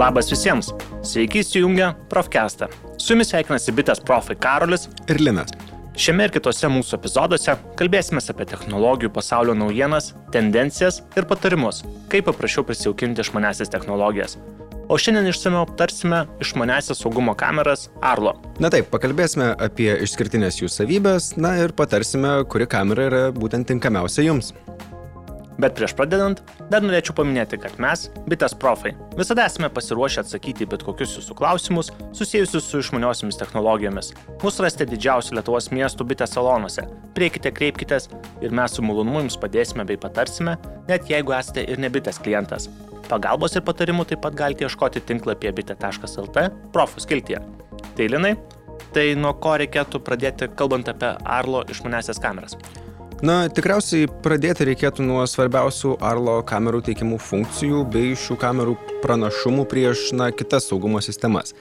Labas visiems. Sveiki įsijungę Profcastą. Su jumis sveikinasi bitės profai Karolis ir Linas. Šiame ir kitose mūsų epizoduose kalbėsime apie technologijų pasaulio naujienas, tendencijas ir patarimus, kaip paprasčiau prisijaukinti išmanesias technologijas. O šiandien išsameu aptarsime išmanesias saugumo kameras Arlo. Na taip, pakalbėsime apie išskirtinės jų savybės, na ir patarsime, kuri kamera yra būtent tinkamiausia jums. Bet prieš pradedant, dar norėčiau paminėti, kad mes, bitės profai, visada esame pasiruošę atsakyti bet kokius jūsų klausimus susijusius su išmaniosiomis technologijomis. Mūsų rasite didžiausių Lietuvos miestų bitės salonuose. Prieikite, kreipkitės ir mes su malonumu jums padėsime bei patarsime, net jeigu esate ir ne bitės klientas. Pagalbos ir patarimų taip pat galite ieškoti tinklapyje bitė.lt profų skiltyje. Tai linai, tai nuo ko reikėtų pradėti kalbant apie Arlo išmanesias kameras? Na, tikriausiai pradėti reikėtų nuo svarbiausių Arlo kamerų teikiamų funkcijų bei šių kamerų pranašumų prieš na, kitas saugumo sistemas.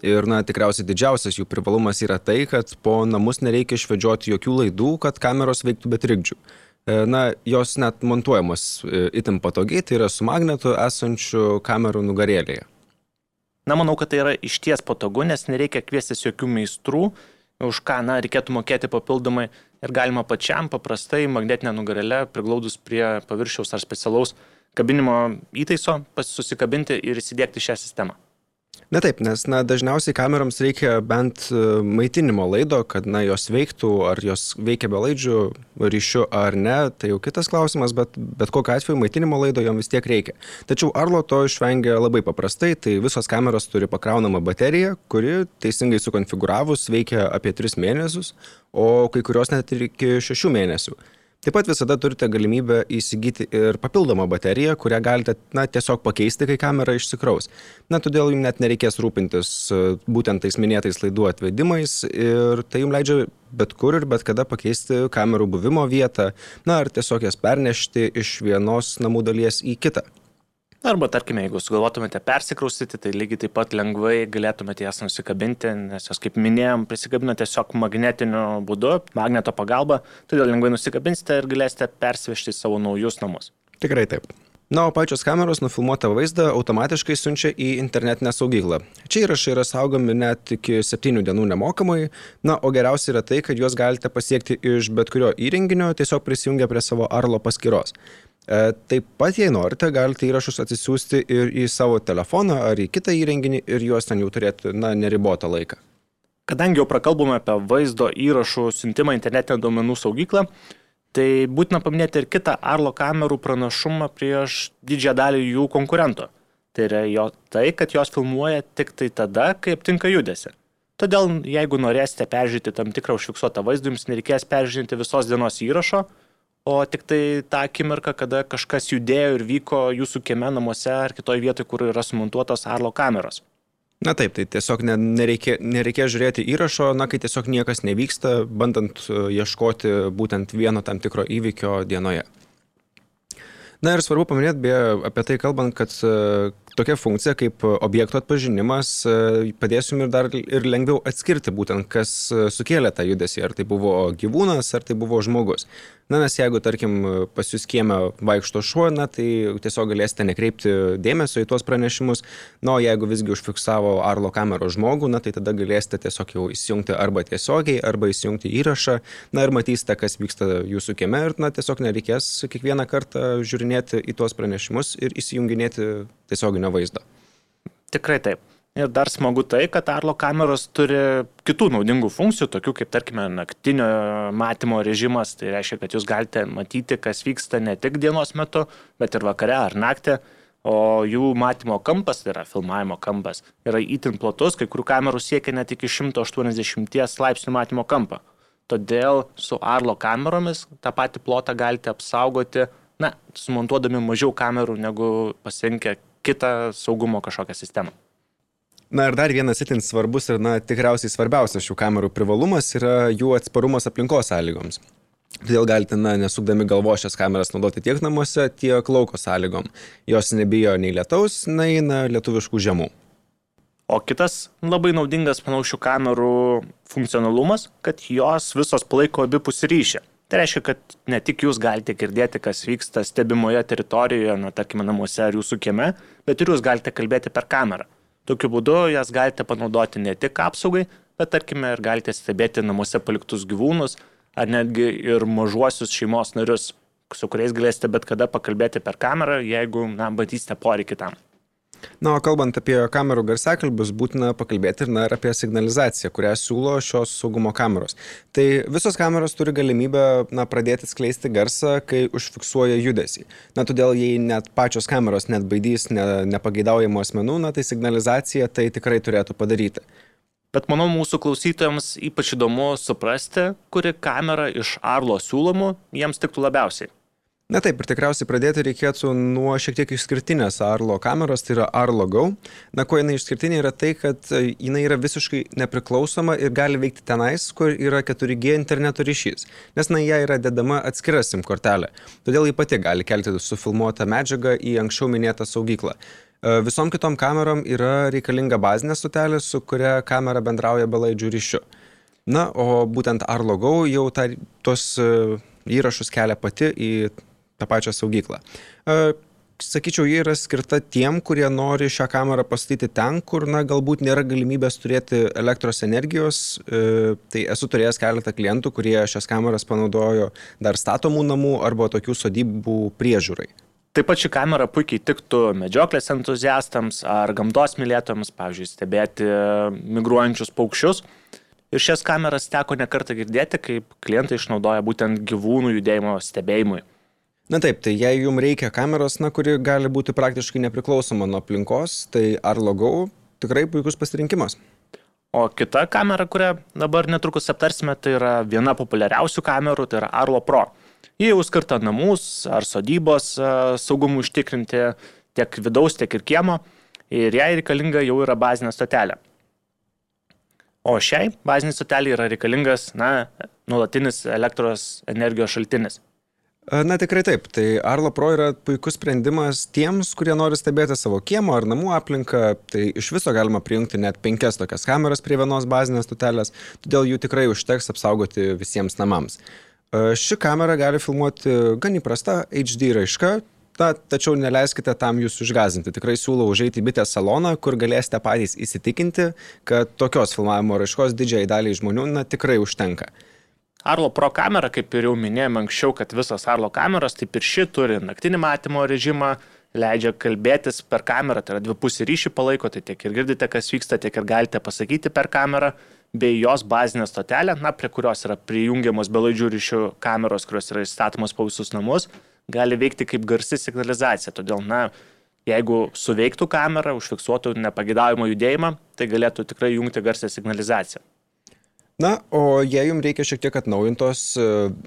Ir, na, tikriausiai didžiausias jų privalumas yra tai, kad po namus nereikia išvedžioti jokių laidų, kad kameros veiktų be trikdžių. E, na, jos net montuojamos e, itin patogiai, tai yra su magnetu esančiu kamerų nugarėlėje. Na, manau, kad tai yra išties patogu, nes nereikia kviestis jokių meistrų, už ką, na, reikėtų mokėti papildomai ir galima pačiam paprastai magnetinę nugarėlę priglaudus prie paviršiaus ar specialaus kabinimo įtaiso susikabinti ir įsidėkti šią sistemą. Na taip, nes na, dažniausiai kameroms reikia bent e, maitinimo laido, kad na, jos veiktų, ar jos veikia be laidžių ryšių ar ne, tai jau kitas klausimas, bet bet kokiu atveju maitinimo laido jom vis tiek reikia. Tačiau Arlo to išvengia labai paprastai, tai visos kameros turi pakraunamą bateriją, kuri teisingai sukonfigūravus veikia apie 3 mėnesius, o kai kurios net ir iki 6 mėnesių. Taip pat visada turite galimybę įsigyti ir papildomą bateriją, kurią galite na, tiesiog pakeisti, kai kamera išsikraus. Na, todėl jums net nereikės rūpintis e, būtent tais minėtais laidų atvedimais ir tai jums leidžia bet kur ir bet kada pakeisti kamerų buvimo vietą, na, ar tiesiog jas pernešti iš vienos namų dalies į kitą. Arba, tarkime, jeigu sugalvotumėte persikraustyti, tai lygiai taip pat lengvai galėtumėte jas nusikabinti, nes jos, kaip minėjom, prisikabina tiesiog magnetiniu būdu, magneto pagalba, todėl lengvai nusikabinsite ir galėsite persivežti į savo naujus namus. Tikrai taip. Na, o pačios kameros nufilmuotą vaizdą automatiškai siunčia į internetinę saugyklą. Čia įrašai yra saugomi net iki 7 dienų nemokamai, na, o geriausia yra tai, kad juos galite pasiekti iš bet kurio įrenginio, tiesiog prisijungę prie savo Arlo paskyros. E, taip pat, jei norite, galite įrašus atsisiųsti ir į savo telefoną ar į kitą įrenginį ir juos ten jau turėti, na, neribotą laiką. Kadangi jau prakalbome apie vaizdo įrašų siuntimą internetinę duomenų saugyklą, tai būtina paminėti ir kitą Arlo kamerų pranašumą prieš didžiąją dalį jų konkurento. Tai yra jo tai, kad jos filmuoja tik tai tada, kai aptinka judesi. Todėl, jeigu norėsite peržiūrėti tam tikrą užfiksuotą vaizdą, jums nereikės peržiūrėti visos dienos įrašo, o tik tai tą akimirką, kada kažkas judėjo ir vyko jūsų kieme namuose ar kitoje vietoje, kur yra sumontuotos Arlo kameros. Na taip, tai tiesiog ne, nereikia, nereikia žiūrėti įrašo, na kai tiesiog niekas nevyksta, bandant e, ieškoti būtent vieno tam tikro įvykio dienoje. Na ir svarbu paminėti, beje, apie tai kalbant, kad e, tokia funkcija kaip objekto atpažinimas e, padės jums ir dar ir lengviau atskirti būtent, kas sukėlė tą judesį, ar tai buvo gyvūnas, ar tai buvo žmogus. Na, nes jeigu, tarkim, pas jūs kiemę vaikšto šuo, na, tai tiesiog galėsite nekreipti dėmesio į tuos pranešimus. Na, o jeigu visgi užfiksavo Arlo kameros žmogų, na, tai tada galėsite tiesiog jau įsijungti arba tiesiogiai, arba įsijungti įrašą, na, ir matysite, kas vyksta jūsų kieme ir, na, tiesiog nereikės kiekvieną kartą žiūrinėti į tuos pranešimus ir įsijunginėti tiesioginio vaizdo. Tikrai taip. Ir dar smagu tai, kad Arlo kameros turi kitų naudingų funkcijų, tokių kaip, tarkime, naktinio matymo režimas. Tai reiškia, kad jūs galite matyti, kas vyksta ne tik dienos metu, bet ir vakare ar naktį. O jų matymo kampas, tai yra filmavimo kampas, yra itin platus, kai kurių kamerų siekia net iki 180 laipsnių matymo kampą. Todėl su Arlo kameromis tą patį plotą galite apsaugoti, na, sumontuodami mažiau kamerų negu pasirinkę kitą saugumo kažkokią sistemą. Na ir dar vienas itin svarbus ir na, tikriausiai svarbiausias šių kamerų privalumas yra jų atsparumas aplinkos sąlygoms. Todėl galite, na, nesukdami galvo šias kameras naudoti tiek namuose, tiek lauko sąlygom. Jos nebijo nei lietaus, nei na, lietuviškų žemų. O kitas labai naudingas, manau, šių kamerų funkcionalumas, kad jos visos palaiko abipusį ryšį. Tai reiškia, kad ne tik jūs galite girdėti, kas vyksta stebimoje teritorijoje, na, tarkime, namuose ar jūsų kieme, bet ir jūs galite kalbėti per kamerą. Tokiu būdu jas galite panaudoti ne tik apsaugai, bet tarkime ir galite stebėti namuose paliktus gyvūnus ar netgi ir mažuosius šeimos narius, su kuriais galėsite bet kada pakalbėti per kamerą, jeigu, na, matysite poreikį tam. Na, o kalbant apie kamerų garsiakalbius, būtina pakalbėti ir, na, ir apie signalizaciją, kurią siūlo šios saugumo kameros. Tai visos kameros turi galimybę na, pradėti skleisti garsą, kai užfiksuoja judesį. Na, todėl jei net pačios kameros net baidys ne, nepageidaujamų asmenų, na, tai signalizacija tai tikrai turėtų padaryti. Bet manau, mūsų klausytojams ypač įdomu suprasti, kuri kamera iš Arlo siūlomų jiems tiktų labiausiai. Na taip, ir tikriausiai pradėti reikėtų nuo šiek tiek išskirtinės Arlo kameros, tai yra Arlo Go. Na, kuo jinai išskirtinė yra tai, kad e, jinai yra visiškai nepriklausoma ir gali veikti tenais, kur yra 4G interneto ryšys. Nes, na, ją yra dedama atskira SIM kortelė. Todėl ji pati gali kelti sufilmuotą medžiagą į anksčiau minėtą saugyklą. E, visom kitom kamerom yra reikalinga bazinė stotelė, su kuria kamera bendrauja belaidžių ryšių. Na, o būtent Arlo Go jau ta, tos e, įrašus kelia pati į tą pačią saugyklą. E, sakyčiau, ji yra skirta tiem, kurie nori šią kamerą pastatyti ten, kur, na, galbūt nėra galimybės turėti elektros energijos. E, tai esu turėjęs keletą klientų, kurie šias kameras panaudojo dar statomų namų arba tokių sodybų priežiūrai. Taip pat ši kamera puikiai tiktų medžioklės entuziastams ar gamtos mylėtojams, pavyzdžiui, stebėti migruojančius paukščius. Ir šias kameras teko nekartą girdėti, kaip klientai išnaudoja būtent gyvūnų judėjimo stebėjimui. Na taip, tai jei jums reikia kameros, na, kuri gali būti praktiškai nepriklausoma nuo aplinkos, tai Arlo Go tikrai puikus pasirinkimas. O kita kamera, kurią dabar netrukus aptarsime, tai yra viena populiariausių kamerų, tai yra Arlo Pro. Ji jau skirta namus ar sodybos saugumui užtikrinti tiek vidaus, tiek ir kiemo ir jai reikalinga jau yra bazinė stotelė. O šiai baziniai stotelė yra reikalingas, na, nuolatinis elektros energijos šaltinis. Na tikrai taip, tai Arlo Pro yra puikus sprendimas tiems, kurie nori stebėti savo kiemo ar namų aplinką, tai iš viso galima prijungti net penkias tokias kameras prie vienos bazinės tutelės, todėl jų tikrai užteks apsaugoti visiems namams. Ši kamera gali filmuoti gan įprasta HD raiška, ta, tačiau neleiskite tam jūsų išgazinti. Tikrai siūlau užeiti į bitės saloną, kur galėsite patys įsitikinti, kad tokios filmavimo raiškos didžiai daliai žmonių na, tikrai užtenka. Arlo Pro kamera, kaip ir jau minėjome anksčiau, kad visos Arlo kameros, taip ir ši turi naktinį matymo režimą, leidžia kalbėtis per kamerą, tai yra dvipusį ryšį palaiko, tai tiek ir girdite, kas vyksta, tiek ir galite pasakyti per kamerą, bei jos bazinė stotelė, na, prie kurios yra prijungiamos belaidžių ryšių kameros, kurios yra įstatomos po visus namus, gali veikti kaip garsi signalizacija. Todėl, na, jeigu suveiktų kamera, užfiksuotų nepagidavimo judėjimą, tai galėtų tikrai jungti garsią signalizaciją. Na, o jei jums reikia šiek tiek atnaujintos e,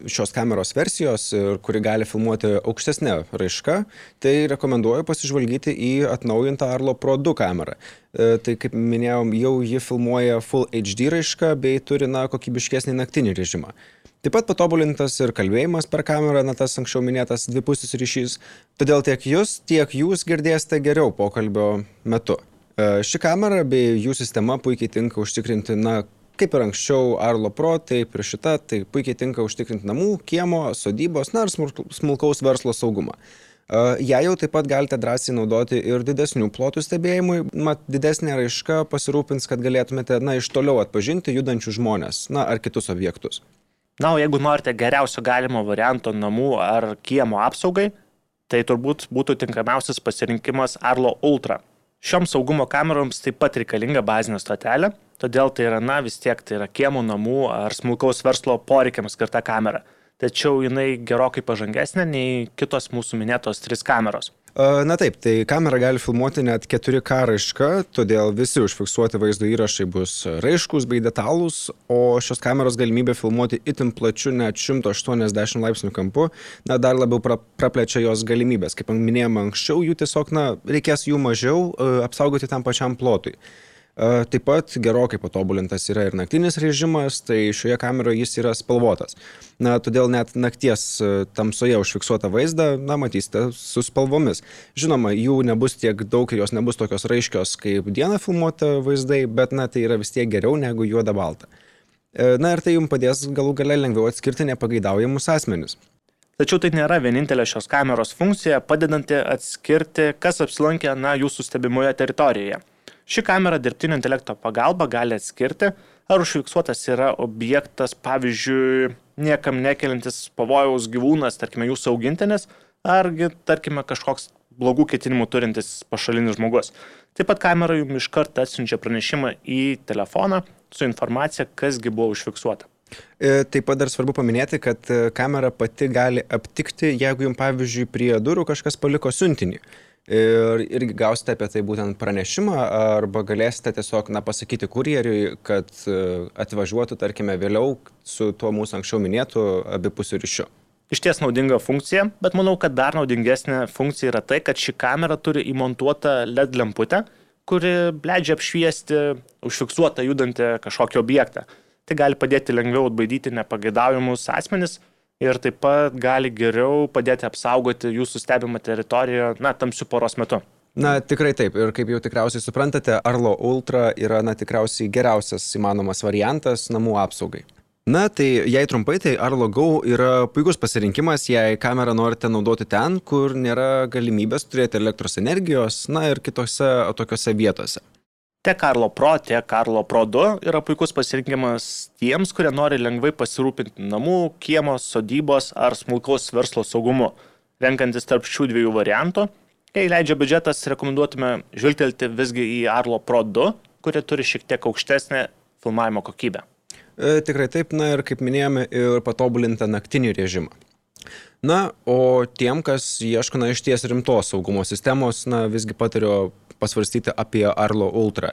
šios kameros versijos, kuri gali filmuoti aukštesnę raišką, tai rekomenduoju pasižvalgyti į atnaujintą Arlo Pro 2 kamerą. E, tai kaip minėjom, jau ji filmuoja Full HD raišką bei turi na, kokybiškesnį naktinį režimą. Taip pat patobulintas ir kalbėjimas per kamerą, na tas anksčiau minėtas dvipusis ryšys, todėl tiek jūs, tiek jūs girdėsite geriau pokalbio metu. E, ši kamera bei jų sistema puikiai tinka užtikrinti, na, kaip ir anksčiau Arlo Pro, taip ir šita, tai puikiai tinka užtikrinti namų, kiemo, sodybos, na ir smulkaus verslo saugumą. Ja jau taip pat galite drąsiai naudoti ir didesnių plotų stebėjimui, mat didesnė raiška pasirūpins, kad galėtumėte, na, iš toliau atpažinti judančių žmonės, na, ar kitus objektus. Na, o jeigu norite geriausio galimo varianto namų ar kiemo apsaugai, tai turbūt būtų tinkamiausias pasirinkimas Arlo Ultra. Šioms saugumo kameroms taip pat reikalinga bazinė stotelė, todėl tai yra, na, vis tiek tai yra kiemų namų ar smulkaus verslo poreikiams skirta kamera. Tačiau jinai gerokai pažangesnė nei kitos mūsų minėtos trys kameros. Na taip, tai kamera gali filmuoti net 4K raišką, todėl visi užfiksuoti vaizdo įrašai bus raiškus bei detalūs, o šios kameros galimybė filmuoti itin plačiu net 180 laipsnių kampu, na, dar labiau pra, praplečia jos galimybės. Kaip minėjome anksčiau, jų tiesiog, na, reikės jų mažiau apsaugoti tam pačiam plotui. Taip pat gerokai patobulintas yra ir naktinis režimas, tai šioje kameroje jis yra spalvotas. Na, todėl net nakties tamsoje užfiksuotą vaizdą, na, matysite su spalvomis. Žinoma, jų nebus tiek daug ir jos nebus tokios raiškios kaip dieną filmuota vaizdai, bet, na, tai yra vis tiek geriau negu juoda balta. Na ir tai jums padės galų gale lengviau atskirti nepageidaujamus asmenis. Tačiau tai nėra vienintelė šios kameros funkcija, padedanti atskirti, kas apsilankė na, jūsų stebimoje teritorijoje. Ši kamera dirbtinio intelekto pagalba gali atskirti, ar užfiksuotas yra objektas, pavyzdžiui, niekam nekelintis pavojaus gyvūnas, tarkime, jūsų augintinis, argi, tarkime, kažkoks blogų ketinimų turintis pašalinis žmogus. Taip pat kamera jums iš karto atsiunčia pranešimą į telefoną su informacija, kasgi buvo užfiksuota. E, taip pat dar svarbu paminėti, kad e, kamera pati gali aptikti, jeigu jums pavyzdžiui prie durų kažkas paliko siuntinį. Ir irgi gausite apie tai būtent pranešimą arba galėsite tiesiog na, pasakyti kurjeriui, kad e, atvažiuotų, tarkime, vėliau su tuo mūsų anksčiau minėtu abipusiu ryšiu. Iš ties naudinga funkcija, bet manau, kad dar naudingesnė funkcija yra tai, kad ši kamera turi įmontuotą LED lemputę, kuri leidžia apšviesti užfiksuotą judantį kažkokį objektą. Tai gali padėti lengviau atbaidyti nepageidaujamus asmenis ir taip pat gali geriau padėti apsaugoti jūsų stebimą teritoriją, na, tamsių poros metu. Na, tikrai taip. Ir kaip jau tikriausiai suprantate, Arlo Ultra yra, na, tikriausiai geriausias įmanomas variantas namų apsaugai. Na, tai jei trumpai, tai Arlo Go yra puikus pasirinkimas, jei kamerą norite naudoti ten, kur nėra galimybės turėti elektros energijos, na ir kitose tokiose vietose. Tiek Karlo Pro, tiek Karlo Pro 2 yra puikus pasirinkimas tiems, kurie nori lengvai pasirūpinti namų, kiemo, sodybos ar smulkaus verslo saugumu. Renkantis tarp šių dviejų variantų, jei leidžia biudžetas, rekomenduotume žvilgtelti visgi į Arlo Pro 2, kuri turi šiek tiek aukštesnę filmavimo kokybę. E, tikrai taip, na ir kaip minėjome, ir patobulintą naktinį režimą. Na, o tiem, kas ieško na, iš ties rimtos saugumo sistemos, na, visgi patariu pasvarstyti apie Arlo Ultra.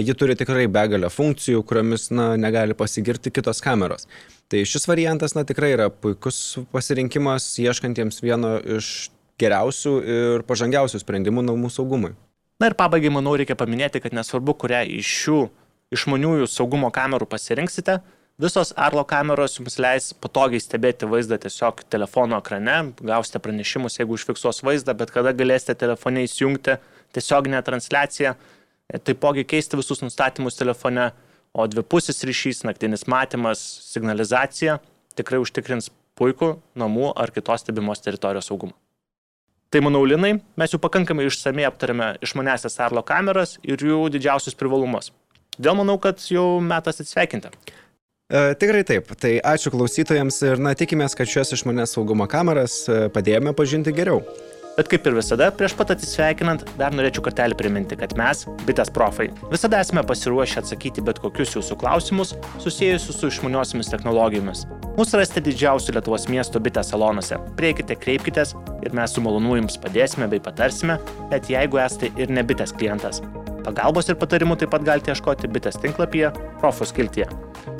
Ji turi tikrai begalę funkcijų, kuriomis na, negali pasigirti kitos kameros. Tai šis variantas na, tikrai yra puikus pasirinkimas ieškantiems vieno iš geriausių ir pažangiausių sprendimų namų saugumui. Na ir pabaigai, manau, reikia paminėti, kad nesvarbu, kurią iš šių išmaniųjų saugumo kamerų pasirinksite, Visos Arlo kameros jums leis patogiai stebėti vaizdą tiesiog telefono ekrane, gausite pranešimus, jeigu užfiksuos vaizdą, bet kada galėsite telefone įsijungti tiesioginę transliaciją, taipogi keisti visus nustatymus telefone, o dvipusis ryšys, naktinis matymas, signalizacija tikrai užtikrins puikų namų ar kitos stebimos teritorijos saugumą. Tai manau, Linai, mes jau pakankamai išsamei aptarėme išmanesias Arlo kameras ir jų didžiausius privalumus. Todėl manau, kad jau metas atsveikinti. E, tikrai taip. Tai ačiū klausytojams ir na, tikimės, kad šios išmanės saugumo kameras e, padėjome pažinti geriau. Bet kaip ir visada, prieš pat atsisveikinant, dar norėčiau kartelį priminti, kad mes, bitės profai, visada esame pasiruošę atsakyti bet kokius jūsų klausimus susijusius su išmaniosiamis technologijomis. Mūsų rasite didžiausių Lietuvos miesto bitės salonuose. Prieikite, kreipkitės ir mes su malonu jums padėsime bei patarsime, net jeigu esate ir ne bitės klientas. Pagalbos ir patarimų taip pat galite ieškoti bitės tinklapyje Profos kiltyje.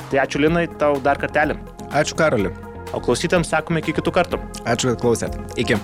Tai ačiū Linai, tau dar kartelį. Ačiū Karoliu. O klausytėms sakome iki kitų kartų. Ačiū, kad klausėt. Iki.